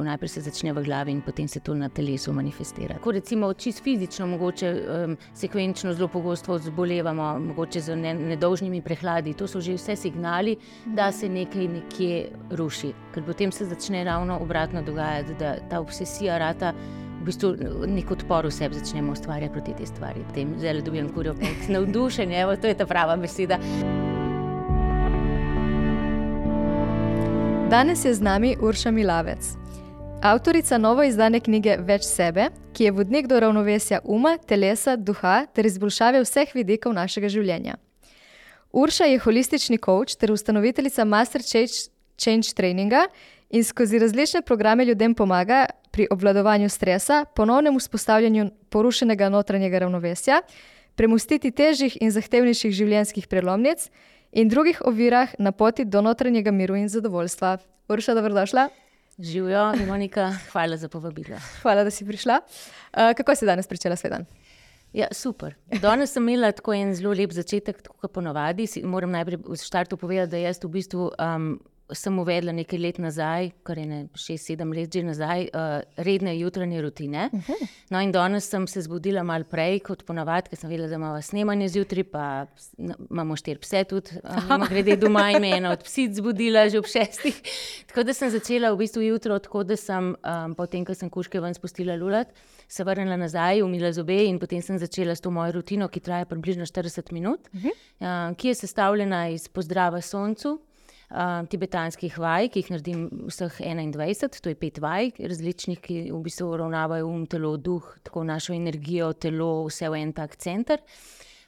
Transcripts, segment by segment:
Tako najprej se začne v glavi in potem se to na telesu manifestira. Tako recimo čisto fizično, mogoče um, sekvenčno zelo pogosto zbolevamo, mogoče z ne, nedolžnimi prehladi. To so že vse signali, da se nekaj nekje ruši. Ker potem se začne ravno obratno dogajati, da ta obsesija rata. V bistvu nek odpor v sebi začnemo ustvarjati proti tej stvari. Tem zelo dobim kurjo, navdušenje, evo, to je ta prava beseda. Danes je z nami Urša Milavec, avtorica novo izdane knjige Več sebe, ki je vodnik do ravnovesja uma, telesa, duha ter izboljšave vseh vidikov našega življenja. Urša je holistični coach ter ustanoviteljica Master Change, Change Traininga in skozi različne programe ljudem pomaga pri obvladovanju stresa, ponovnem vzpostavljanju porušenega notranjega ravnovesja, premustiti težjih in zahtevnejših življenjskih prelomnic in drugih ovirah na poti do notranjega miru in zadovoljstva. Urša, dobrodošla. Živijo, Monika, hvala za povabilo. Hvala, da si prišla. Uh, kako si danes pričela svoj dan? Ja, super. Danes sem imela tako en zelo lep začetek, kot ponovadi. Moram najprej v startu povedati, da jaz v bistvu um, sem uvedla nekaj let nazaj, kar je ne, šest, sedem let že nazaj, uh, redne jutranje rutine. Uh -huh. No, in danes sem se zbudila malo prej kot ponavadi, ker sem vedela, da imamo snemanje zjutraj, pa imamo štiri pse tudi, uh, grede doma in me ena od psic zbudila že ob šestih. Tako da sem začela v bistvu jutro, tako da sem um, potem, ko sem kuške ven spustila lulat. Se vrnila nazaj, umila zobe, in potem sem začela s to mojo rutino, ki traja približno 40 minut, uh -huh. uh, ki je sestavljena iz pozdrava soncu, uh, tibetanskih vaj, ki jih naredim vseh 21, to je pet vaj, različnih, ki v bistvu uravnavajo um, telo, duh, tako našo energijo, telo, vse v en tak center.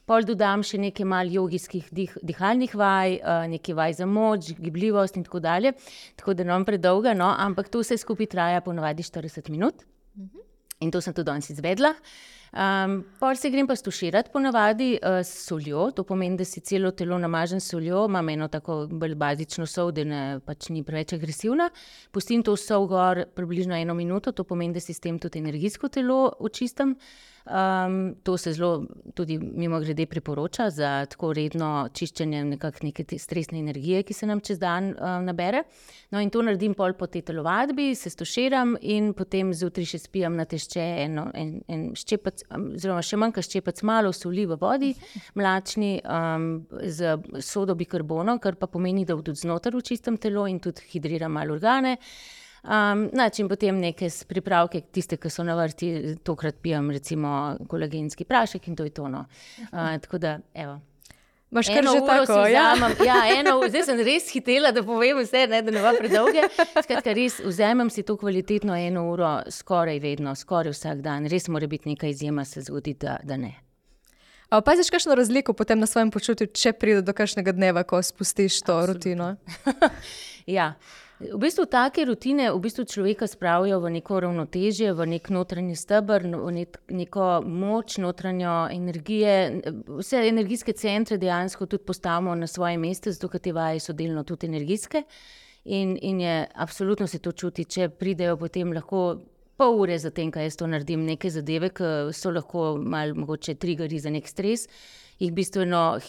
Pol dodam še nekaj malih jogijskih dih, dihalnih vaj, nekaj vaj za moč, gibljivost in tako dalje. Tako da ne bom predolga, no, ampak to vse skupaj traja ponovadi 40 minut. Mhm. In to sem tudi danes izvedla. Uh, Um, Pol se grem pa stuširati, ponavadi uh, s soljo, to pomeni, da si celo telo namažem s soljo, imam eno tako bolj bazično sol, da ne, pač ni preveč agresivna. Pustim to sol gor približno eno minuto, to pomeni, da si s tem tudi energijsko telo očistim. Um, to se zelo, tudi mimo grede, priporoča za tako redno čiščenje neke stresne energije, ki se nam čez dan um, nabere. No, in to naredim pol po tej telovadbi, se stoširam in potem zjutraj še spijam na tešče eno, en, en ščepec, oziroma še manjka ščepec, malo soli v vodi, mlačni um, z sodo bikarbono, kar pa pomeni, da tudi znotraj čistim telo in tudi hidriram malo organe. Um, način potem neke pripravke, tiste, ki so na vrti, tokrat pijem, recimo, kolagenski prašek in to je tono. Uh, tako da, evo. Máš kar že tako, ja? ja, eno, zdaj sem res hitela, da povem vse, ne, da ne bo predolge. Skratka, res vzamem si to kvalitetno eno uro, skoraj vedno, skoraj vsak dan. Res mora biti nekaj izjema, se zgodi, da, da ne. Paziš, kakšno razliko potem na svojem počutju, če pride do kakšnega dneva, ko spustiš to Absolutno. rutino? ja. V bistvu take rutine v bistvu človeka spravijo v neko ravnotežje, v nek notranji stebr, v nek, neko moč, notranjo energijo. Vse energijske centre dejansko tudi postavimo na svoje mesto, zato ker te vaje so delno tudi energijske. In, in je absolutno se to čuti, če pridejo potem lahko. Pol ure za tem, kaj jaz to naredim, neke zadeve, ki so lahko malo, mogoče, triggeri za nek stres, jih bistveno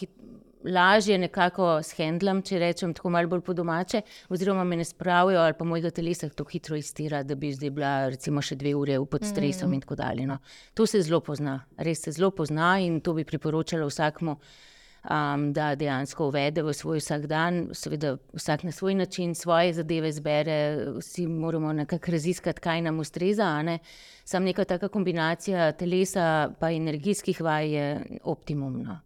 lažje nekako shendlam, če rečem tako malo bolj po domače, oziroma me ne spravijo ali pa mojega telesa tako hitro iztira, da bi zdaj bila recimo še dve ure pod stresom mm. in tako dalje. No. To se zelo pozna, res se zelo pozna in to bi priporočala vsakmu. Um, da dejansko uvede v svoj vsakdan, seveda vsak na svoj način, svoje zadeve zbere, vsi moramo nekako raziskati, kaj nam ustreza. Ne? Sam neka taka kombinacija telesa in energijskih vaj je optimumna.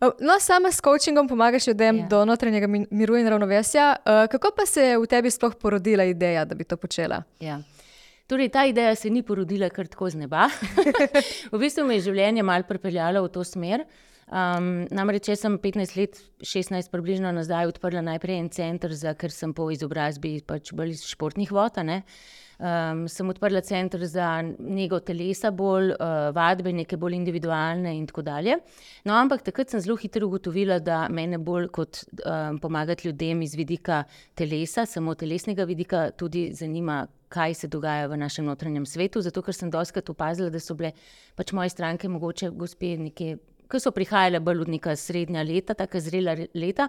No, sama s coachingom pomagaš ljudem yeah. Ja. do notranjega miru in ravnovesja. Uh, kako pa se je v tebi sploh porodila ideja, da bi to počela? Yeah. Ja. Torej, ta ideja se ni porodila kar tako z neba. v bistvu me je življenje malo pripeljalo v to smer. Um, namreč, če sem 15 let, 16 približno nazaj odprla najprej en center, za, ker sem po izobrazbi pač bolj iz športnih vod. Um, sem odprla center za njego telesa, bolj uh, vadbe, neke bolj individualne in tako dalje. No, ampak takrat sem zelo hitro ugotovila, da me bolj kot um, pomagati ljudem iz vidika telesa, samo telesnega vidika, tudi zanima, kaj se dogaja v našem notranjem svetu. Zato, ker sem doskrat opazila, da so bile pač moje stranke, mogoče gospe, neke ki so prihajale bolj od neka srednja leta, tako zrela leta,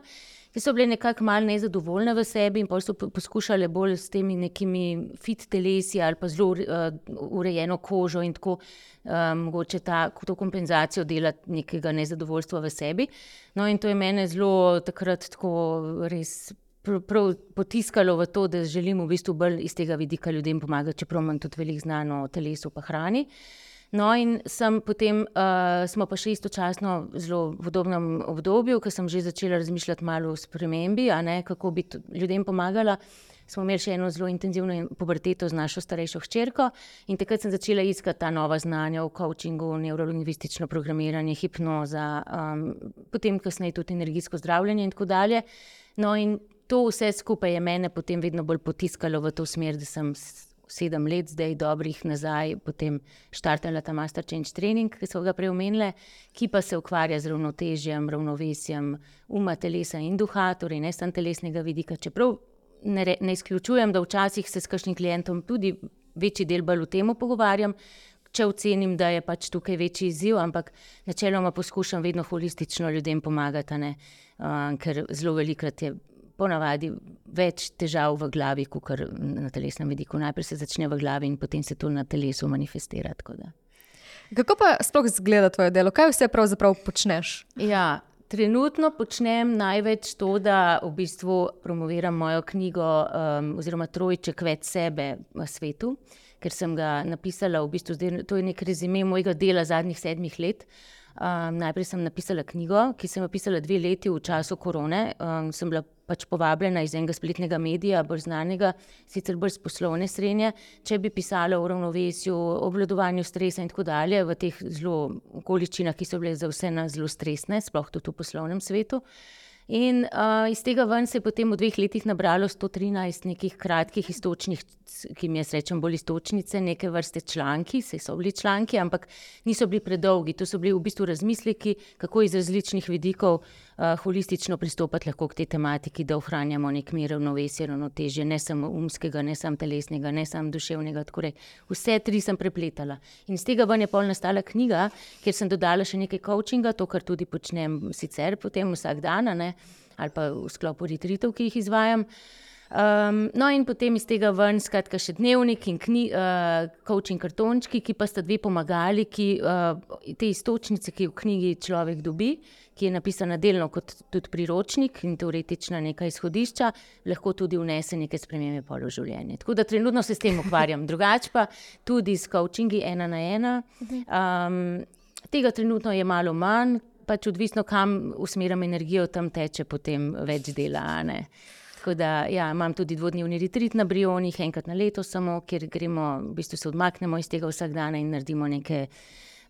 ki so bile nekako malo nezadovoljne v sebi in pa so poskušale bolj s temi nekimi fit telesi ali pa zelo uh, urejeno kožo in tako um, mogoče ta, to kompenzacijo delati nekega nezadovoljstva v sebi. No, in to je mene zelo takrat tako res. Prav potiskalo v to, da želim v bistvu bolj iz tega vidika ljudem pomagati, čeprav imam tudi veliko znano o telesu in hrani. No, in potem uh, smo pa še istočasno zelo v podobnem obdobju, ko sem že začela razmišljati malo o spremembi, ne, kako bi ljudem pomagala. Smo imeli še eno zelo intenzivno puberteto z našo starejšo hčerko in takrat sem začela iskati ta nova znanja o coachingu, neurolingvistično programiranje, hipnoza, um, potem kasneje tudi energijsko zdravljenje in tako dalje. No, in to vse skupaj je mene potem vedno bolj potiskalo v to smer, da sem sedem let, zdaj dobrih nazaj, potem štartala ta Master Change Training, ki so ga preomenili, ki pa se ukvarja z ravnotežjem, ravnovesjem uma, telesa in duha, torej ne samo telesnega vidika. Čeprav ne, re, ne izključujem, da včasih se s kakšnim klientom tudi večji del bolj o tem pogovarjam. Če ocenim, da je pač tukaj večji izziv, ampak načeloma poskušam vedno holistično ljudem pomagati, uh, ker zelo velikrat je ponavadi več težav v glavi, kot na telesnem vidiku. Najprej se začne v glavi in potem se to na telesu manifestira. Kako pa sploh izgleda tvoje delo? Kaj vse pravzaprav počneš? Ja, trenutno počnem največ to, da v bistvu promoviram mojo knjigo um, oziroma Trojček več sebe v svetu, ker sem ga napisala v bistvu, zdaj, to je nek rezime mojega dela zadnjih sedmih let. Um, najprej sem napisala knjigo, ki sem jo pisala dve leti v času korone. Um, sem bila pač povabljena iz enega spletnega medija, bolj znanega, sicer bolj poslovne srednje, če bi pisala o ravnovesju, obvladovanju stresa in tako dalje v teh zelo okoliščinah, ki so bile za vse nas zelo stresne, sploh tudi v poslovnem svetu. In uh, iz tega ven se je potem v dveh letih nabralo 113 nekih kratkih istočnih, ki mi je srečen bolj istočnice, neke vrste članki, se so bili članki, ampak niso bili predolgi. To so bili v bistvu razmisleki, kako iz različnih vidikov uh, holistično pristopati lahko k tej tematiki, da ohranjamo nek mir, ravnovesje, ravnotežje, ne samo umskega, ne samo telesnega, ne samo duševnega. Torej, vse tri sem prepletala. In iz tega ven je pol nastala knjiga, kjer sem dodala še nekaj coachinga, to, kar tudi počnem sicer potem vsak dan ali pa v sklopu retritov, ki jih izvajam. Um, no, in potem iz tega ven, skratka, še dnevnik in kni, uh, coaching kartončki, ki pa sta dve pomagali, ki uh, te istočnice, ki v knjigi človek dobi, ki je napisana delno kot tudi priročnik in teoretična neka izhodišča, lahko tudi vnese neke spremembe polo življenja. Tako da trenutno se s tem ukvarjam, drugače pa tudi s coachingi ena na ena. Um, tega trenutno je malo manj, pač odvisno, kam usmerjam energijo, tam teče potem več dela. Tako da ja, imam tudi dvodnevni retrit na Brionih, enkrat na leto, samo kjer gremo, v bistvu se odmaknemo iz tega vsak dan in naredimo nekaj.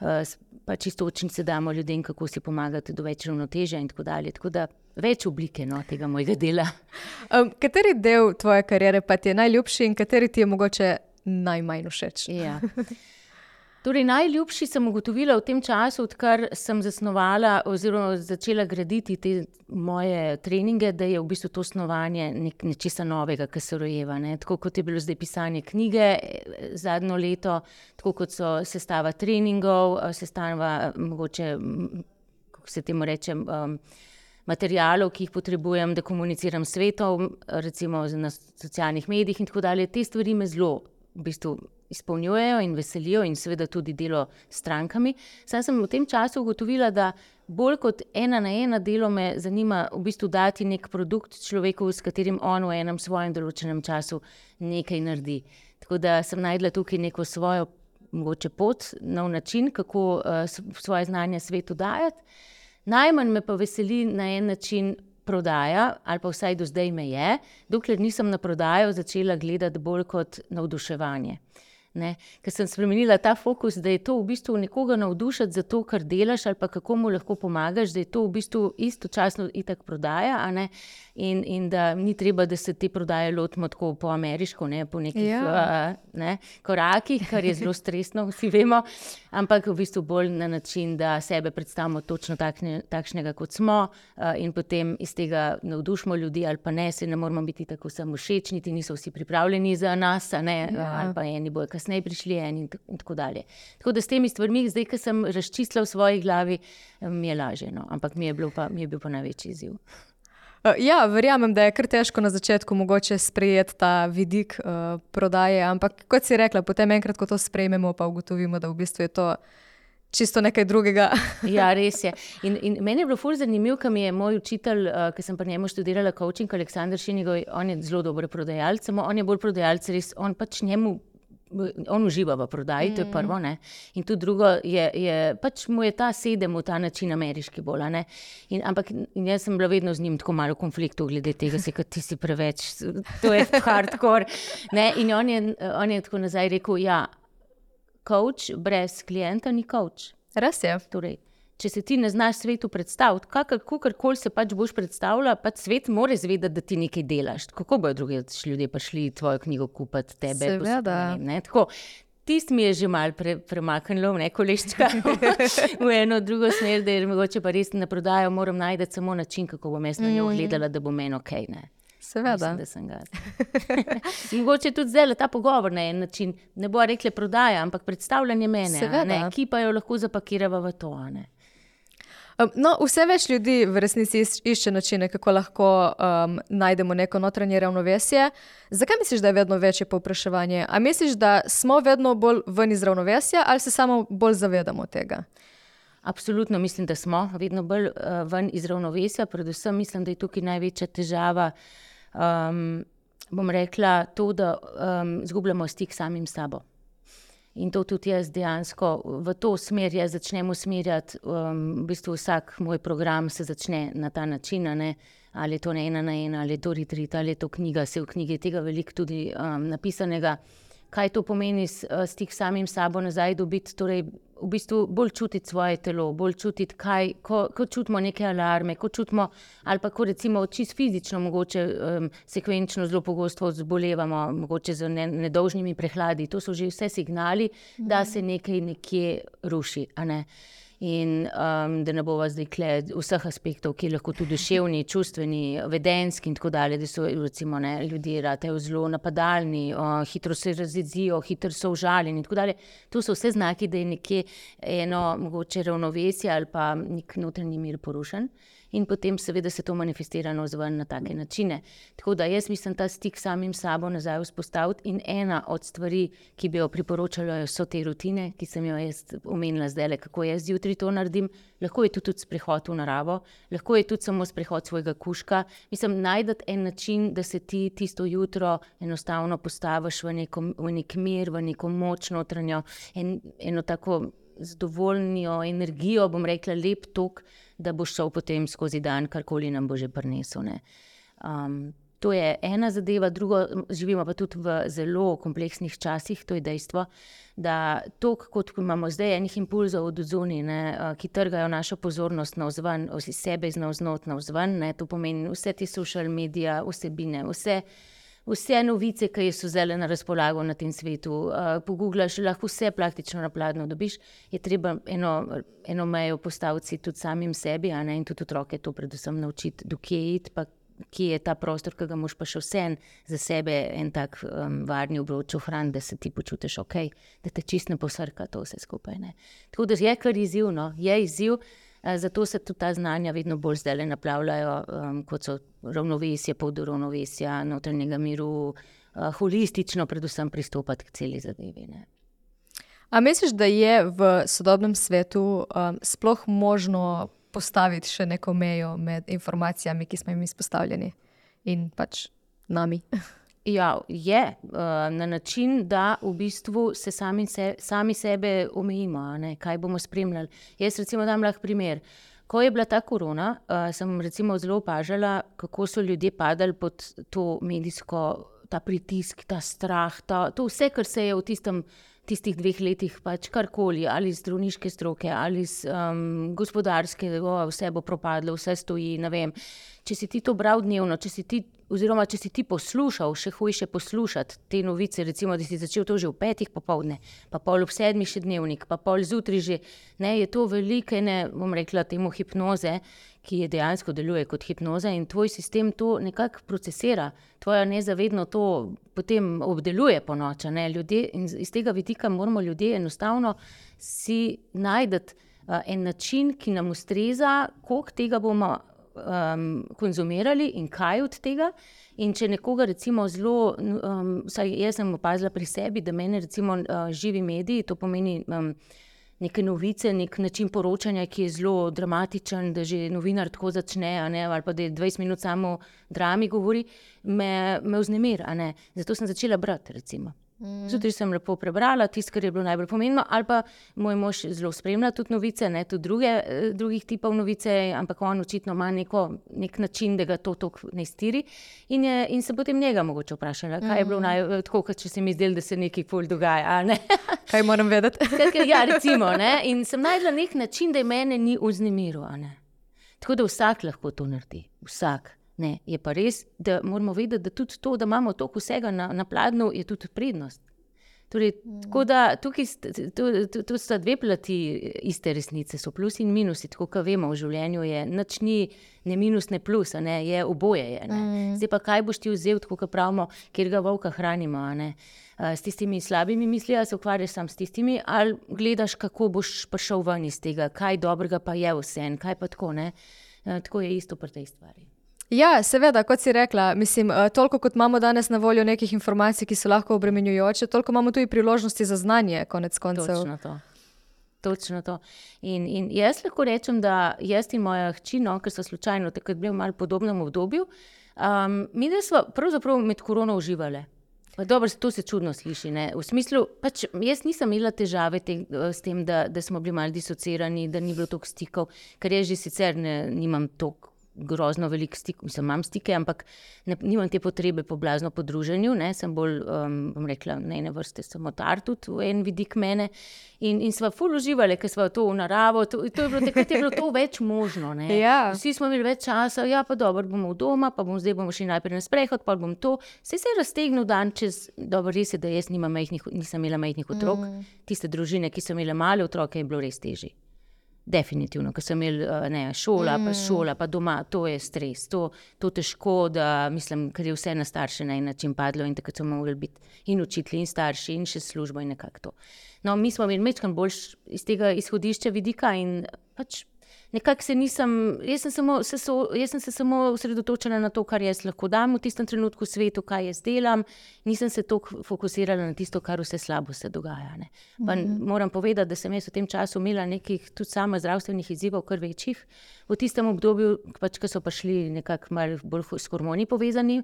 Uh, pač istočnice damo ljudem, kako si pomagati do več ravnotežja, in tako dalje. Tako da več oblike no, tega mojega dela. Um, kateri del tvoje kariere pa ti je najljubši in kateri ti je mogoče najmanj všeč? Ja. Torej, najljubši sem ugotovila v tem času, odkar sem zasnovala oziroma začela graditi te moje treninge, da je v bistvu to snovanje nek, nečesa novega, kar se rojeva. Ne? Tako kot je bilo zdaj pisanje knjige zadnjo leto, tako kot so sestava treningov, sestava mogoče, kako se temu rečem. Um, Materijalov, ki jih potrebujem, da komuniciram s svetom, recimo na socialnih medijih, in tako dalje. Te stvari me zelo v bistvu izpolnjujejo in veselijo, in seveda tudi delo s strankami. Sam sem v tem času ugotovila, da bolj kot ena na ena delo me zanima v bistvu dati nek produkt človeku, s katerim on v enem svojem določenem času nekaj naredi. Tako da sem najdla tukaj neko svojo mogoče pot, nov način, kako uh, svoje znanje svetu dajati. Najmanj me pa veseli na en način prodaja, ali pa vsaj do zdaj me je, dokler nisem na prodajo začela gledati bolj kot navduševanje. Ne? Ker sem spremenila ta fokus, da je to v bistvu nekoga navdušiti za to, kar delaš, ali pa kako mu lahko pomagaš, da je to v bistvu istočasno itak prodaja, in, in da ni treba, da se te prodaje lotimo tako po ameriško, ne po nekih ja. uh, ne, korakih, kar je zelo stresno, vsi vemo, ampak v bistvu bolj na način, da sebe predstavimo točno takne, takšnega, kot smo, uh, in potem iz tega navdušimo ljudi, ali pa ne, se ne moramo biti tako samo všeč, niti niso vsi pripravljeni za nas, ja. ali pa eni bojo kasneje prišli eni in, in tako dalje. Tako da s temi stvarmi, zdaj, ki sem razčistila v svoji glavi, mi je lažje. No. Ampak mi je, pa, mi je bil pa največji izziv. Uh, ja, verjamem, da je kar težko na začetku mogoče sprejeti ta vidik uh, prodaje, ampak kot si rekla, potem enkrat, ko to sprejmemo, pa ugotovimo, da v bistvu je to čisto nekaj drugega. ja, res je. In, in meni je bilo fur zanimivo, ker mi je moj učitelj, uh, ki sem pri njemu študirala, coaching Aleksandr Šinigoj, on je zelo dober prodajalec, samo on je bolj prodajalec, res on pač njemu on uživa v prodaji, mm. to je mm. prvo. Ne? In tudi drugo, je, je, pač mu je ta sedem v ta način ameriški bolj. In, ampak in jaz sem bila vedno z njim tako malo v konfliktu, glede tega, se, da ti si preveč, to je hardcore. Ne? In on je, on je tako nazaj rekel: ja, coach brez klienta ni coach. Res je. Torej, če se ti ne znaš svetu predstavljati, kakorkoli se pač boš predstavljal, pač svet mora zvedeti, da ti nekaj delaš. Kako bodo drugi ljudje prišli tvojo knjigo kupiti tebe? Seveda. Tisti mi je že malo pre, premaknilo, neko leščka v eno drugo smer, da je mogoče pa res na prodajo, moram najti samo način, kako bom jaz na njo mm. gledala, da bo meni ok. Ne? Seveda. Mislim, mogoče tudi zdaj ta pogovor na en način ne bo rekla prodaja, ampak predstavljanje mene, ki pa jo lahko zapakirava v to. Ne? No, vse več ljudi v resnici išče načine, kako lahko um, najdemo neko notranje ravnovesje. Zakaj misliš, da je vedno večje povpraševanje? Ali misliš, da smo vedno bolj ven iz ravnovesja, ali se samo bolj zavedamo tega? Absolutno mislim, da smo vedno bolj uh, ven iz ravnovesja. Predvsem mislim, da je tukaj največja težava. Um, bom rekla to, da um, zgubljamo stik samim sabo. In to tudi jaz dejansko v to smer začnem usmerjati. Um, v bistvu vsak moj program se začne na ta način, ne? ali je to ena na ena, ali je to retrit, ali je to knjiga, se v knjigi tega veliko tudi um, napisanega kaj to pomeni eh, stik samim sabo nazaj dobiti. Torej, v bistvu bolj čutiti svoje telo, bolj čutiti, kaj, ko, ko čutimo neke alarme, ko čutimo, ali pa ko recimo čisto fizično, mogoče um, sekvenčno zelo pogosto zbolevamo, mogoče z ne, nedolžnimi prehladi. To so že vse signali, da se nekaj nekje ruši. Ne? In um, da ne bo vas zdaj kle vseh aspektov, ki lahko tudi duševni, čustveni, vedenski in tako dalje, da so recimo, ne, ljudje ratejo zelo napadalni, uh, hitro se razjezijo, hitro so užaljeni in tako dalje. To so vse znaki, da je nekje eno mogoče ravnovesje ali pa nek notranji mir porušen in potem seveda se to manifestira navzven na take načine. Tako da jaz mislim, ta stik samim sabo nazaj vzpostaviti in ena od stvari, ki bi jo priporočala, so te rutine, ki sem jo jaz omenila zdaj, kako jaz zjutraj to naredim. Lahko je to tudi sprehod v naravo, lahko je tudi samo sprehod svojega kuška. Mislim, najdete en način, da se ti tisto jutro enostavno postaviš v, neko, v nek mir, v neko moč notranjo, en, eno tako zadovoljno energijo, bom rekla, lep tok da boš šel potem skozi dan, karkoli nam bo že prinesel. Um, to je ena zadeva, drugo, živimo pa tudi v zelo kompleksnih časih, to je dejstvo. Da to, kot imamo zdaj, enih impulzov od zunaj, ki trgajo našo pozornost na vzven, vsi sebe iz navznot na vzven, to pomeni vse te social medije, vsebine, vse vse novice, ki so zdaj na razpolago na tem svetu. Uh, Pogooglaš, lahko vse praktično na pladnju dobiš, je treba eno, eno mejo postaviti tudi samim sebi, ne, in tudi otroke to predvsem naučiti, dokje je iti. Kje je ta prostor, ki ga moš pa še vse za sebe, en tak um, varni obroč ohraniti, da se ti počutiš ok, da te čist ne posrka to vse skupaj. Ne. Tako da je kar izzivno, je izziv. Eh, zato se tudi ta znanja vedno bolj zdaj naplavljajo, um, kot so ravnovesje, pod ravnovesja, notranjega miru, uh, holistično, predvsem pristopati k celi zadevi. Ne. A misliš, da je v sodobnem svetu um, sploh možno postaviti še neko mejo med informacijami, ki smo jim izpostavljeni in pač nami? Ja, je uh, na način, da v bistvu se sami, se, sami sebe omejimo, ne, kaj bomo spremljali. Jaz, recimo, dam lahko primer. Ko je bila ta korona, uh, sem recimo zelo opažala, kako so ljudje padali pod to medijsko, ta pritisk, ta strah, ta, to vse, kar se je v tistem, tistih dveh letih, pač karkoli, ali iz zdravniške stroke, ali iz um, gospodarske, vse bo propadlo, vse stoji. Če si ti to bral dnevno, če si ti oziroma če si ti poslušal, še hujše poslušati te novice, recimo, da si začel to že v petih popovdne, pa pol ob sedmih še dnevnik, pa pol zjutraj že, ne, je to velike, ne bom rekla, temu hipnoze, ki je dejansko deluje kot hipnoza in tvoj sistem to nekako procesira, tvoja nezavedno to potem obdeluje po noči. Ljudje in iz tega vidika moramo ljudje enostavno si najti en način, ki nam ustreza, koliko tega bomo um, konzumirali in kaj od tega. In če nekoga, recimo, zelo, um, vsaj jaz sem opazila pri sebi, da meni, recimo, uh, živi mediji, to pomeni um, neke novice, nek način poročanja, ki je zelo dramatičen, da že novinar tako začne, ne, ali pa da je 20 minut samo drami govori, me, me vznemira. Zato sem začela brati. Recimo. Mm. Zjutraj sem lepo prebrala tisto, kar je bilo najbolj pomembno, ali pa moj mož zelo spremlja tudi novice, ne tudi druge, eh, drugih tipov novice, ampak on očitno ima neko, nek način, da ga to tako ne stiri. In, je, in se potem njega mogoče vprašala, kaj je bilo mm. naj, eh, tako, če se mi zdelo, da se nekaj pol dogaja. Ne? kaj moram vedeti? ja, recimo. Ne? In sem najdla nek način, da je mene ni vznemiril. Tako da vsak lahko to naredi, vsak. Ne, je pa res, da moramo vedeti, da tudi to, da imamo toliko vsega na, na pladnju, je tudi prednost. Torej, mm. Tako da tukaj tu sta dve plati iste resnice, so plus in minus. Tako kot vemo v življenju, je nič ni ne minus, ne plus, ne, je oboje. Je, mm. Zdaj pa kaj boš ti vzel, tako kot pravimo, kjer ga volka hranimo. S tistimi slabimi misli, ali se ukvarjaš sam s tistimi, ali gledaš, kako boš prišel ven iz tega, kaj dobrega pa je vse en, kaj pa tako. Ne? Tako je isto pri tej stvari. Ja, seveda, kot si rekla, mislim, eh, toliko kot imamo danes na voljo nekih informacij, ki so lahko obremenjujoče, toliko imamo tudi priložnosti za znanje, konec koncev. Točno to. Točno to. In, in jaz lahko rečem, da jaz in moja hči, no, ker so slučajno takrat bili v malce podobnem obdobju, um, mi smo pravzaprav med korono uživali. Dobro, to se čudno sliši. Ne? V smislu, pač jaz nisem imela težave te, s tem, da, da smo bili malo disocirani, da ni bilo toliko stikov, ker jaz že sicer ne, nimam toliko grozno velik stik, mislim, imam stike, ampak ne, nimam te potrebe po blazno podruženju, ne, sem bolj, um, bom rekla, ne ene vrste samotar tudi v en vidik mene. In, in sva ful uživali, ker sva to v naravo, to, to je bilo takrat je bilo to več možno. Ja. Vsi smo imeli več časa, ja pa dobro, bomo v doma, pa bom zdaj bomo šli najprej na sprehod, pa bom to. Se je raztegnil dan čez, dobro, res je, da jaz majhnih, nisem imela majhnih otrok, mm. tiste družine, ki so imele male otroke, je bilo res težje. Definitivno, ker sem imel eh, ne, šola, mm. pa šola, pa doma, to je stres, to je težko, da mislim, ker je vse na starše na en način padlo in tako so morali biti in učitelji, in starši, in še službo in nekako to. No, mi smo imeli nekaj bolj iz tega izhodišča vidika in pač nekako se nisem, jaz sem, samo, se so, jaz sem se samo osredotočila na to, kar jaz lahko dam v tistem trenutku svetu, kaj jaz delam, nisem se toliko fokusirala na tisto, kar vse slabo se dogaja. Mm -hmm. Moram povedati, da sem jaz v tem času imela nekih tudi sama zdravstvenih izzivov, kar večjih. V tistem obdobju, pač, ko so prišli nekako bolj s hormoni povezani,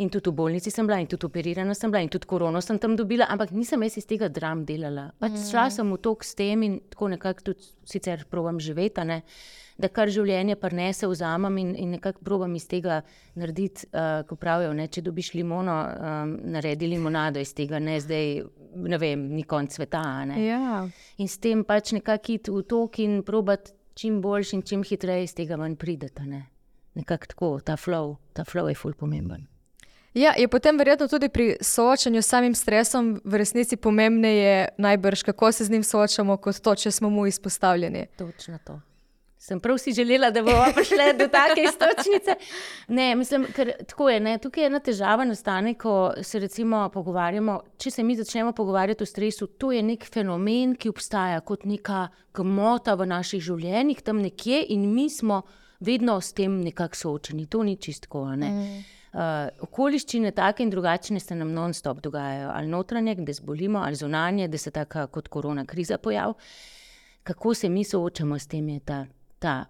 in tudi v bolnici sem bila, in tudi operirana sem bila, in tudi korono sem tam dobila, ampak nisem jaz iz tega dram delala. Pač mm. Šla sem v tok s tem in tako nekako tudi sicer provam živeti da kar življenje prenese, vzamem in, in nekako probujem iz tega narediti, uh, ko pravijo, ne, če dobiš limono, um, naredi limonado iz tega, ne zdaj, ne vem, ni konc sveta. Ja. In s tem pač nekako iti v tok in probati čim boljš in čim hitreje iz tega ven prideti. Ne. Nekako tako, ta flow, ta flow je ful pomemben. Ja, je potem verjetno tudi pri soočanju s samim stresom v resnici pomembneje, najbrž, kako se z njim soočamo, kot to, če smo mu izpostavljeni. Točno to sem prav si želela, da bomo prišli do take istočnice. Ne, mislim, ker tako je. Ne, tukaj je ena težava, nastane, ko se recimo pogovarjamo. Če se mi začnemo pogovarjati o stresu, to je nek fenomen, ki obstaja kot neka gmota v naših življenjih, tam nekje in mi smo vedno s tem nekako soočeni. To ni čistko. Ne. Mm. Uh, okoliščine, take in drugačne, se nam non-stop dogajajo, ali notranje, da zbolimo, ali zunanje, da se tako kot korona kriza pojavi. Kako se mi soočamo s tem, je ta ta,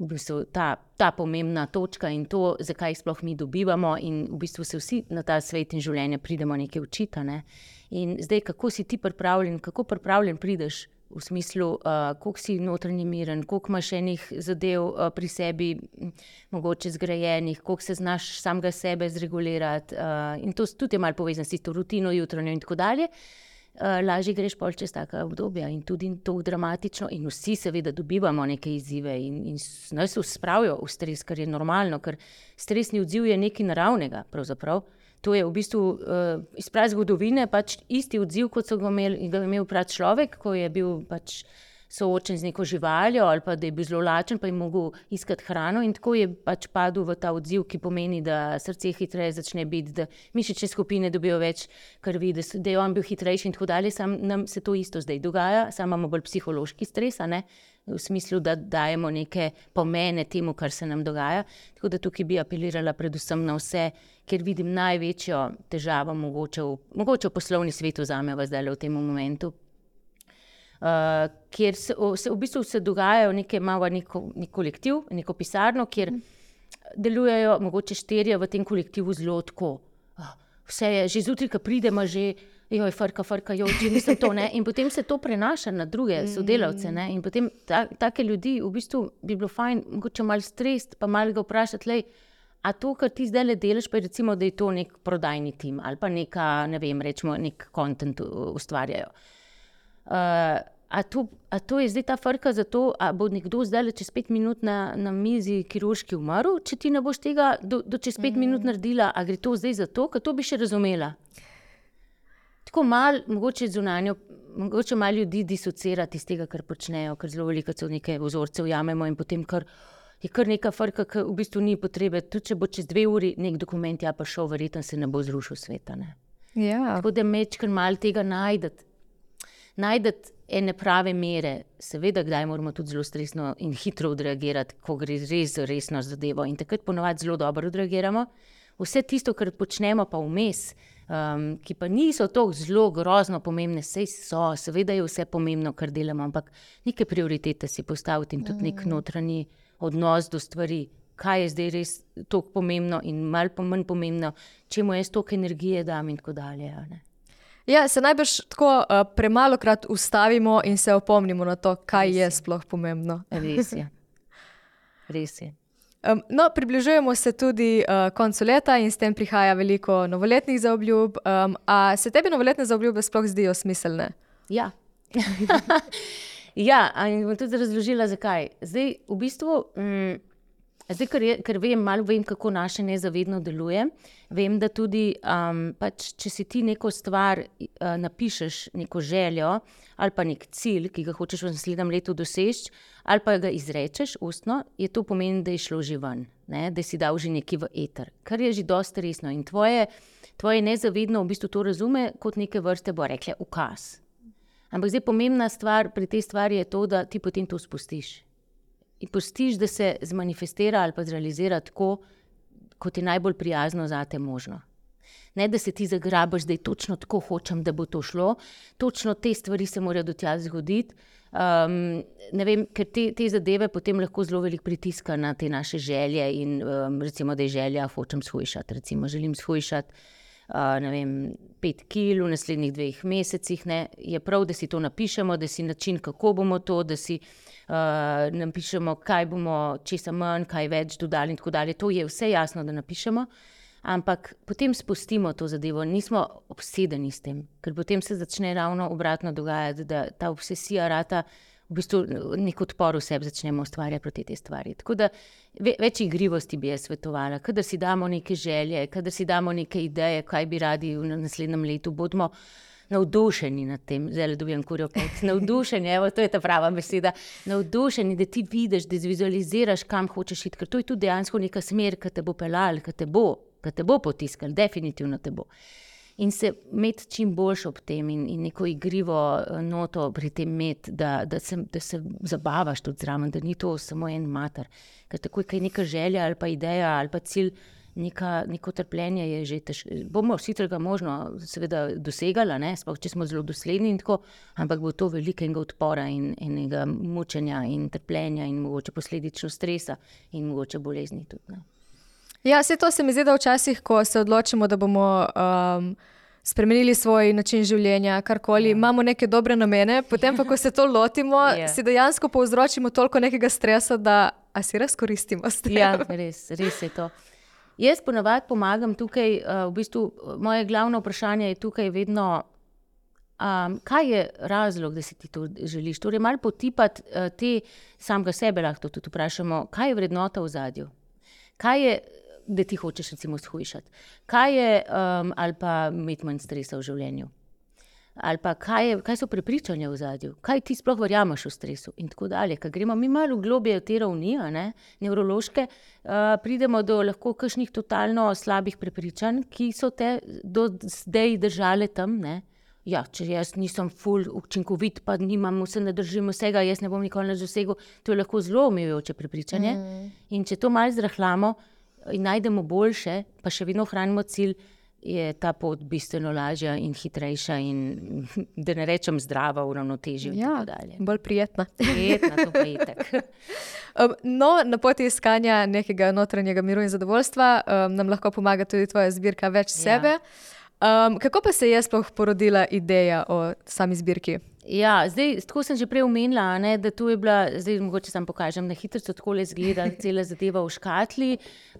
v bistvu, ta, ta pomembna točka in to, zakaj sploh mi dobivamo, in v bistvu se vsi na ta svet in življenje pridemo nekaj učiti. Ne? In zdaj, kako si ti pripravljen, kako pripravljen prideš. V smislu, uh, koliko si notranji miren, koliko imaš enih zadev uh, pri sebi, mogoče zgrajenih, koliko se znaš samega sebe zregulirati. Uh, in to tudi je malo povezano s to rutino, jutranjo in tako dalje. Uh, uh, lažje greš pol čez taka obdobja in tudi to dramatično. In vsi, seveda, dobivamo neke izzive in, in nas uspravijo v stres, kar je normalno, ker stresni odziv je nekaj naravnega. Pravzaprav. To je v bistvu uh, iz prav zgodovine pač isti odziv, kot so ga imeli, ga imel prav človek, ko je bil pač soočen z neko živaljo ali pa da je bil zelo lačen, pa je mogel iskati hrano. In tako je pač padel v ta odziv, ki pomeni, da srce hitreje začne biti, da mišične skupine dobijo več krvi, da, da je on bil hitrejši in tako dalje. Sam nam se to isto zdaj dogaja, samo imamo bolj psihološki stres, v smislu, da dajemo neke pomene temu, kar se nam dogaja. Tako da tukaj bi apelirala predvsem na vse. Ker vidim največjo težavo, mogoče v, mogoče v poslovni svetu, za me, v tem momentu, uh, kjer se, o, se v bistvu se dogajajo neke malo neko, nek kolektiv, neko pisarno, kjer delujejo mogoče štirje v tem kolektivu zelo tako. Uh, vse je že zjutraj, ko pridemo, že je frka, frka, jo, že nisem to. Ne? In potem se to prenaša na druge sodelavce. Ne? In potem ta, take ljudi, v bistvu bi bilo fajn, mogoče malo stres, pa malo ga vprašati. Lej, A to, kar ti zdaj le delaš, pa je recimo, da je to nek prodajni tim ali pa neka, ne vem, rečemo, nek kontent ustvarjajo. Uh, a, to, a to je zdaj ta frka za to, da bo nekdo zdaj čez pet minut na, na mizi kirurški umrl, če ti ne boš tega do, do čez pet mm. minut naredila, a gre to zdaj za to, ker to bi še razumela. Tako malo, mogoče zunanjo, mogoče malo ljudi disocirati iz tega, kar počnejo, ker zelo veliko so neke vzorce ujamemo in potem kar. Je kar neka frka, ki v bistvu ni potrebe. Tudi če bo čez dve uri nek dokument, ja pa šel, verjetno se ne bo zrušil svet. Ja. Tako da mečkar malo tega najdete najdete ene prave mere, seveda, kdaj moramo tudi zelo stresno in hitro odreagirati, ko gre res za resno zadevo. In takrat ponovadi zelo dobro odreagiramo. Vse tisto, kar počnemo, pa vmes, um, ki pa niso tako zelo grozno pomembne, vse so, seveda je vse pomembno, kar delamo, ampak neke prioritete si postaviti in tudi nek mm. notranji odnos do stvari. Kaj je zdaj res tako pomembno, in malo manj pomembno, če mu jaz toliko energije dam, in tako dalje. Ja, se najbrž tako uh, premalo krat ustavimo in se opomnimo na to, kaj je. je sploh pomembno. Res je. Res je. Um, no, približujemo se tudi uh, koncu leta in s tem prihaja veliko novoletnih zaobljub. Um, a se tebi novoletne zaobljube sploh zdijo smiselne? Ja. ja, in bom tudi razložila, zakaj. Zdaj, v bistvu. Mm, Zdaj, ker, je, ker vem, malo vem, kako naše nezavedno deluje. Vem, da tudi, um, pač, če si ti neko stvar uh, napišeš, neko željo ali pa nek cilj, ki ga hočeš v naslednjem letu doseči, ali pa ga izrečeš ustno, je to pomeni, da je šlo že ven, ne? da si dal že nekaj v eter, kar je že dosta resno. In tvoje, tvoje nezavedno v bistvu to razume kot neke vrste, bo rekle, ukaz. Ampak zdaj pomembna stvar pri tej stvari je to, da ti potem to spustiš in pustiš, da se zmanifestira ali pa zrealizira tako, kot je najbolj prijazno za te možno. Ne, da se ti zagrabiš, da je točno tako hočem, da bo to šlo, točno te stvari se morajo do tega zgoditi. Um, vem, ker te, te zadeve potem lahko zelo veliko pritiska na te naše želje. In, um, recimo, da je želja, hočem shujšati. Recimo, želim shujšati uh, vem, pet kil v naslednjih dveh mesecih. Ne. Je prav, da si to napišemo, da si način, kako bomo to, da si uh, napišemo, kaj bomo, česa manj, kaj več dodali. To je vse jasno, da napišemo. Ampak potem spustimo to zadevo, nismo obsedeni s tem, ker potem se začne ravno obratno dogajati, da ta obsesija rata v bistvu nek odpor v sebi začnemo ustvarjati proti tej stvari. Tako da ve, več igrivosti bi jaz svetovala, kadar si damo neke želje, kadar si damo neke ideje, kaj bi radi v naslednjem letu. Bodmo, navdušeni nad tem, zelo dobim kurjo pec. Navdušeni, evo, to je ta prava beseda. Navdušeni, da ti vidiš, da zvizualiziraš, kam hočeš iti, ker to je tudi dejansko neka smer, ki te bo pelal, ki te bo, ki te bo potiskal, definitivno te bo. In se imeti čim boljše ob tem, in, in neko igrivo eh, noto pri tem imeti, da, da, da se zabavaš tudi zraven, da ni to samo en mater. Ker tako je neka želja ali pa ideja ali pa cilj neka, neko trpljenje je že težko. Bomo sicer ga možno, seveda, dosegali, sploh če smo zelo dosledni, tako, ampak bo to velikega odpora in enega mučenja in trpljenja in mogoče posledično stresa in mogoče bolezni tudi. Ne. Ja, vse to se mi zdi, da včasih, ko se odločimo, da bomo. Um, Spremenili svoj način življenja, karkoli, ja. imamo neke dobre namene, potem pa, ko se to lotimo, ja. si dejansko povzročimo toliko nekega stresa, da si res koristimo s tem. Ja, res, res je to. Jaz ponavadi pomagam tukaj, uh, v bistvu moje glavno vprašanje je tukaj vedno, Um, kaj je razlog, da si ti to želiš? Torej, malo potipati uh, te samega sebe, lahko tudi vprašamo, kaj je vrednota v zadju. Kaj je, da ti hočeš, recimo, shujšati? Kaj je, um, ali pa imeti manj stresa v življenju? Ali pa kaj, je, kaj so prepričanja v zadju, kaj ti sploh verjameš v stresu, in tako dalje. Ker gremo mi malo globje v te ravni, ne, nevrološke, uh, pridemo do lahko kakšnih totalno slabih prepričanj, ki so te do zdaj držale tam. Ne. Ja, če jaz nisem full učinkovit, pa nimam vse, ne držim vsega, jaz ne bom nikoli več dosegel, to je lahko zelo omejujoče prepričanje. Mm. In če to malo zrahlamo in najdemo boljše, pa še vedno ohranimo cilj je ta pot bistveno lažja in hitrejša, in da ne rečem zdrava, uravnotežena. Ja, bolj prijetna. Prijetna. Um, no, na poti iskanja nekega notranjega miru in zadovoljstva um, nam lahko pomaga tudi tvoja zbirka Več ja. sebe. Um, kako pa se je sploh porodila ideja o sami zbirki? Ja, zdaj, tako sem že prej omenila, ne, da tu je bila, zdaj mogoče sam pokažem, na hitro tako le zgleda, cela zadeva v škatli.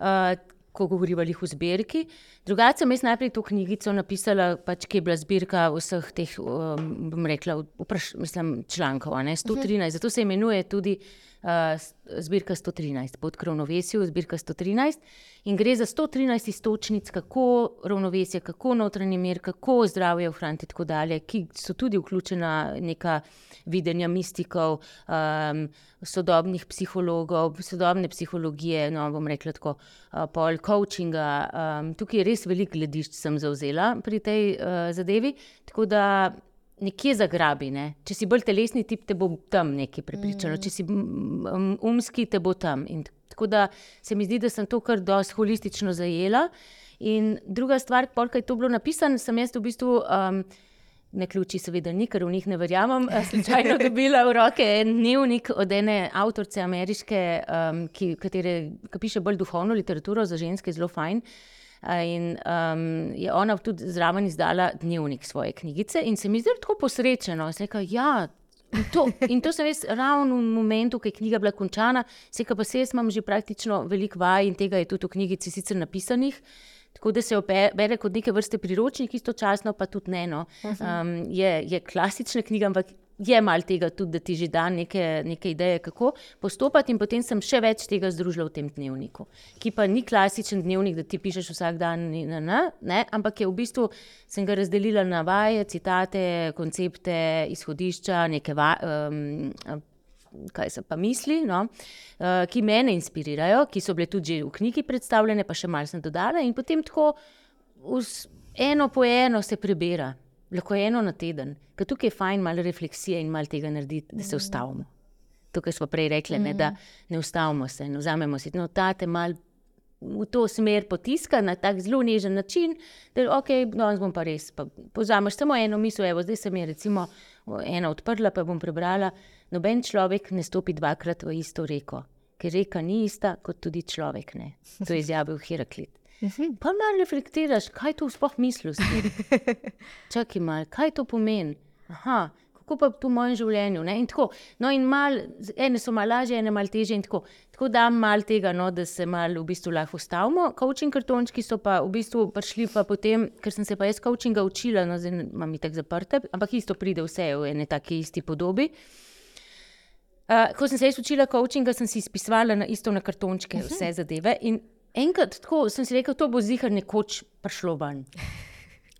Uh, ko govorimo o zbirki. Drugače, sem jaz najprej to knjigico napisala, pač, ki je bila zbirka vseh teh, um, bom rekla, vpraš, mislim, člankov, ne, 113, zato se imenuje tudi uh, zbirka 113, pod ravnovesjem, zbirka 113. In gre za 113 istočnic, kako ravnovesje, kako notranji mir, kako zdravje ohraniti, tako dalje, ki so tudi vključena neka videnja mistikov, um, sodobnih psihologov, sodobne psihologije, no bom rekla tako, uh, pol coachinga. Um, tukaj je res veliko gledišč sem zauzela pri tej uh, zadevi. Tako da nekje zagrabi. Ne? Če si bolj telesni tip, te bo tam nekaj prepričalo, mm. če si um, umski, te bo tam. In tako da se mi zdi, da sem to kar dosti holistično zajela. In druga stvar, polk je to bilo napisano, sem jaz v bistvu. Um, Ne ključi, seveda, ni, ker v njih ne verjamem. Slučajno dobila v roke en dnevnik od ene avtorice ameriške, um, ki, katere, ki piše bolj duhovno literaturo za ženske, zelo fajn. Uh, In um, je ona tudi zraven izdala dnevnik svoje knjigice, in se mi zdi tako posrečeno. Rekel, ja, in, to, in to sem res ravno v momentu, ko je knjiga bila končana, se pa se jaz imam že praktično veliko vaj in tega je tudi v knjigici sicer napisanih. Tako da se jo bere kot neke vrste priročnik, istočasno pa tudi ne. No. Um, je, je klasična knjiga, ampak je malo tega tudi, da ti že da neke, neke ideje, kako postopati, in potem sem še več tega združila v tem dnevniku, ki pa ni klasičen dnevnik, da ti pišeš vsak dan, ne, ne, ne, ampak je v bistvu sem ga razdelila na vaje, citate, koncepte, izhodišča, neke va, um, kaj se pa misli, no, uh, ki me inspirirajo, ki so bile tudi v knjigi predstavljene, pa še malce sem dodala, in potem tako eno po eno se prebira lahko eno na teden, ker tukaj je fajn malo refleksije in malo tega narediti, da se mhm. ustavimo. Tukaj smo prej rekli, ne, da mhm. ne ustavimo se in vzamemo si no, tate malo. V to smer potiska na tak zelo nežen način, da okay, no, bom pa res. Pa Pozameš samo eno misel, evo, zdaj sem je recimo ena odprla, pa bom prebrala. Noben človek ne stopi dvakrat v isto reko, ker reka ni ista, kot tudi človek ne. To je izjavil Heraklit. Mhm. Pa malo reflektiraš, kaj to sploh misliš. Čakaj malo, kaj to pomeni. Aha, kako pa to v mojem življenju. In no, in mal, ene so malo lažje, ene malo teže. Tako, tako da malo tega, no, da se malo v bistvu lahko ustavimo. Coaching kartončki so pa v bistvu prišli pa potem, ker sem se pa jaz coachinga učila, no, zdaj imam tako zaprte, ampak isto pride vse v eni taki isti podobi. Uh, ko sem se jaz učila coachinga, sem si izpisovala na isto na kartončke uh mhm. -huh. vse zadeve. In enkrat tako sem si rekel, to bo zihar nekoč prišlo ven.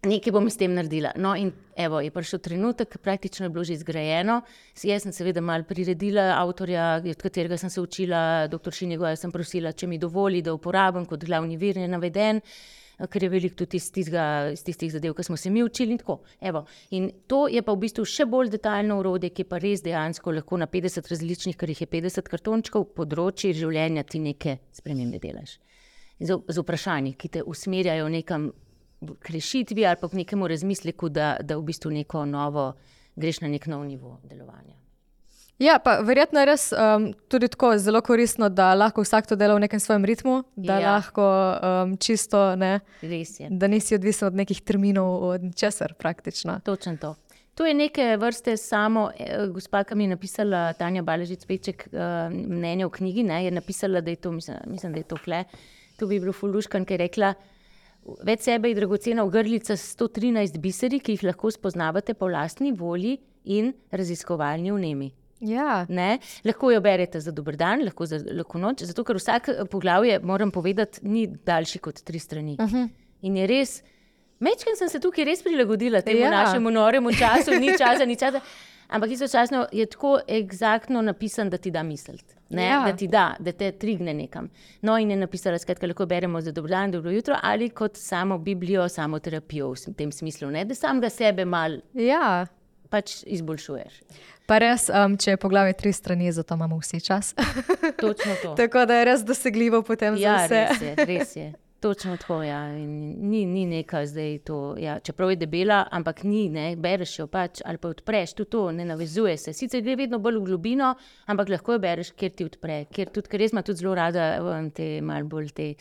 Nekaj bom s tem naredila. No, in evo, je prišel trenutek, praktično je bilo že zgrajeno. Jaz sem seveda malo priredila avtorja, od katerega sem se učila, dr. Šinjego, jaz sem prosila, če mi dovoli, da uporabim kot glavni vir, je naveden, ker je veliko tudi iz tistih zadev, ki smo se mi učili. In, in to je pa v bistvu še bolj detaljno urodje, ki pa res dejansko lahko na 50 različnih, ker jih je 50 kartončkov, področji življenja ti neke spremembe delaš z, z vprašanji, ki te usmerjajo nekam k rešitvi ali pa k nekemu razmisleku, da, da v bistvu neko novo, greš na nek nov nivo delovanja. Ja, pa verjetno je res um, tudi tako zelo koristno, da lahko vsak to dela v nekem svojem ritmu, da ja. lahko um, čisto ne. Da nisi odvisen od nekih terminov, od česar praktično. Točno to. To je neke vrste samo, eh, gospa, ki mi je napisala, Tanja Baležic Peček, uh, mnenje v knjigi, ne, je napisala, da je to, mislim, mislim da je to fle. To bi bilo fuluškan, ki je rekla, Več sebe je dragocena ogrlica s 113 biseri, ki jih lahko spoznavate po lastni volji in raziskovalni vnemi. Ja. Ne? Lahko jo berete za dober dan, lahko za lahko noč, zato ker vsak poglavje, moram povedati, ni daljši kot tri strani. Uh -huh. In je res, mečkam sem se tukaj res prilagodila temu ja. našemu noremu času, ni časa, ni časa. Ampak istočasno je tako eksaktno napisan, da ti da misliti. Ja. Da ti da, da te trigne nekam. No, in je napisala, da lahko beremo za dobro dan, dobro jutro, ali kot samo Biblijo, samo terapijo v tem smislu, ne? da sam ga sebe mal ja. Pač izboljšuješ. Pa res, um, če je poglavje tri strani, zato imamo vsi čas. Točno to. Tako da je res dosegljivo potem ja, za vse. Res je, res je. Točno tako, ja. ni, ni nekaj zdaj to. Ja. Čeprav je debela, ampak ni, ne. bereš jo pač ali pa odpreš, tudi to ne navezuje se. Sicer gre vedno bolj v globino, ampak lahko jo bereš, ker ti odpre. Ker tudi, ker res ima tudi zelo rada te mal bolj te.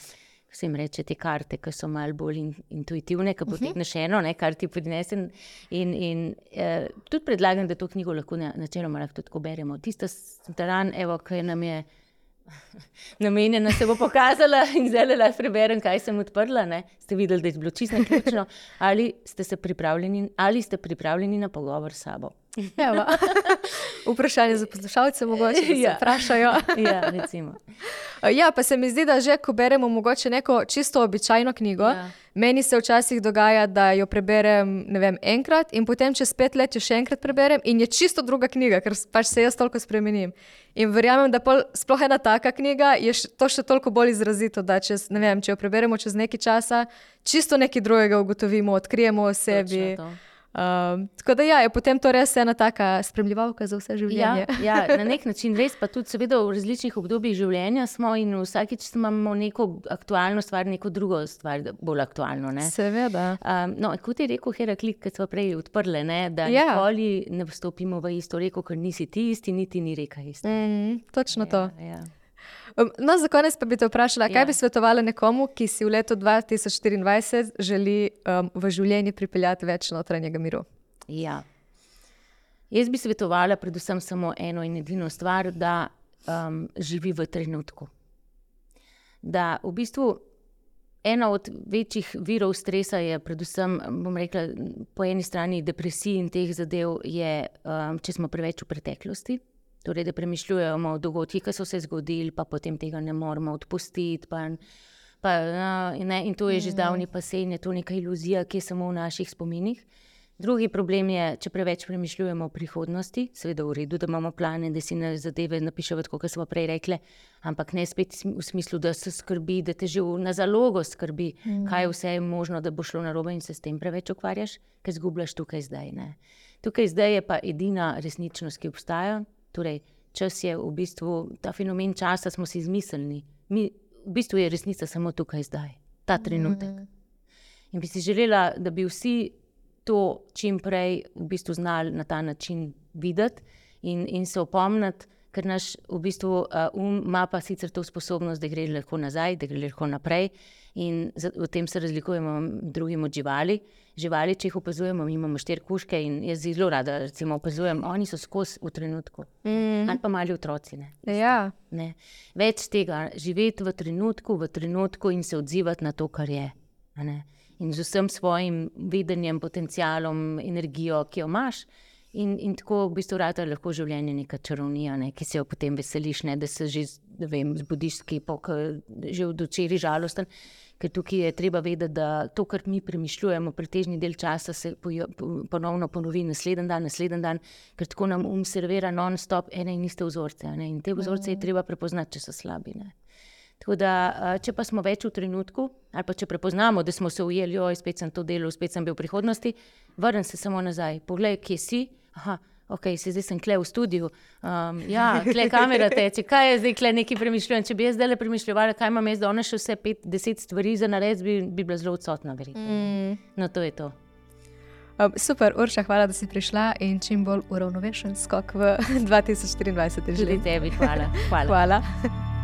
Vse jim reče, te karte, ki so malo bolj in, intuitivne, ki Mhm. potegneš eno, ne, kar ti prinese. In, in eh, tudi predlagam, da to knjigo lahko na, načeloma lahko tako beremo. Tista stran, evo, ki nam je namenjena, se bo pokazala in zdaj le lahko preberem, kaj sem odprla. Ne. Ste videli, da je bilo čisto ključno, ali ste, se pripravljeni, ali ste pripravljeni na pogovor s sabo. Evo. Vprašanje za poslušalce, mogoče Ja. vprašajo. Ja, recimo. Ja, pa se mi zdi, da že ko beremo mogoče neko čisto običajno knjigo, Ja. meni se včasih dogaja, da jo preberem vem, enkrat in potem čez pet let jo še enkrat preberem in je čisto druga knjiga, ker pač se jaz toliko spremenim. In verjamem, da pol, sploh ena taka knjiga je š, to še toliko bolj izrazito, da čez, vem, če jo preberemo čez nekaj časa, čisto nekaj drugega ugotovimo, odkrijemo o sebi. Točno to. Um, tako da ja, je potem to res ena taka spremljivalka za vse življenje. Ja, ja, na nek način res, pa tudi seveda v različnih obdobjih življenja smo in vsakič imamo neko aktualno stvar, neko drugo stvar, bolj aktualno. Ne? Seveda. Um, no, kot je rekel Heraklit, ki smo prej odprli, ne, da Ja. nikoli ne vstopimo v isto reko, ker nisi ti isti, niti ni reka ista. Mm, točno to. Ja, ja. Um, No, za konec pa bi te vprašala, kaj Ja. bi svetovala nekomu, ki si v letu 2024 želi um, v življenju pripeljati več notranjega miru? Ja. Jaz bi svetovala predvsem samo eno in edino stvar, da um, živi v trenutku. Da v bistvu ena od večjih virov stresa je, predvsem, bom rekla, po eni strani depresija in teh zadev, je, um, če smo preveč v preteklosti. Torej, da premišljujemo o dogodkih, ki so se zgodili, pa potem tega ne moremo odpustiti. Pa, pa, ne, in to je že zdavni pase in je to neka iluzija, ki je samo v naših spominih. Drugi problem je, če preveč premišljujemo o prihodnosti, seveda v redu, da imamo plane, da si na zadeve napišemo, kot smo prej rekli, ampak ne spet v smislu, da se skrbi, da te že na zalogo skrbi, mm. kaj vse je možno, da bo šlo narobe in se s tem preveč ukvarjaš, ker zgubljaš tukaj zdaj. Ne. Tukaj zdaj je pa edina resničnost, ki obstaja. Torej, čas je v bistvu ta fenomen časa, smo si izmislili. Mi, v bistvu je resnica samo tukaj zdaj, ta trenutek. Mm. In bi si želela, da bi vsi to čim prej v bistvu znali na ta način videti in, in se opomniti, ker naš v bistvu, uh, um ima pa sicer to sposobnost, da gre lahko nazaj, da gre lahko naprej. In v tem se razlikujemo med drugim od živali. Živali, če jih opazujemo, imamo štiri kuške in jaz zelo rada recimo, opazujem, oni so skozi v trenutku. Mm. Ali pa mali otroci. Ne. Ja, Ne. Več tega, živeti v trenutku, v trenutku in se odzivati na to, kar je. In z vsem svojim vedenjem, potencialom, energijo, ki jo imaš. In, in tako v bistvu rata lahko življenje neka čarovnija, ne, ki se jo potem veseliš, ne, da se že vem, zbudiš skipo, že od včeraj žalosten. Ker tukaj je treba vedeti, da to, kar mi premišljujemo, pretežni del časa se pojo- po- ponovno ponovi naslednji dan, naslednji dan, ker tako nam um servira non-stop ene in iste vzorce. Ne? In te vzorce je treba prepoznati, če so slabi. Ne? Tako da, če pa smo več v trenutku, ali pa če prepoznamo, da smo se ujeli, oj, spet sem to delal, spet sem bil v prihodnosti, vrnem se samo nazaj, poglej, kje si. Aha, ok, se zdaj sem kle v studiu. Um, ja, kle kamera teče, kaj je zdaj kle neki premišljujem. Če bi jaz zdaj le premišljevala, kaj imam jaz danes še vse pet, deset stvari za narediti, bi, bi bila zelo odsotna, verjetno. Mm. No, to je to. um, super, Urša, hvala, da si prišla in čim bolj uravnovešen skok v 2024 Tudi življenje. tebi, hvala. hvala. Hvala.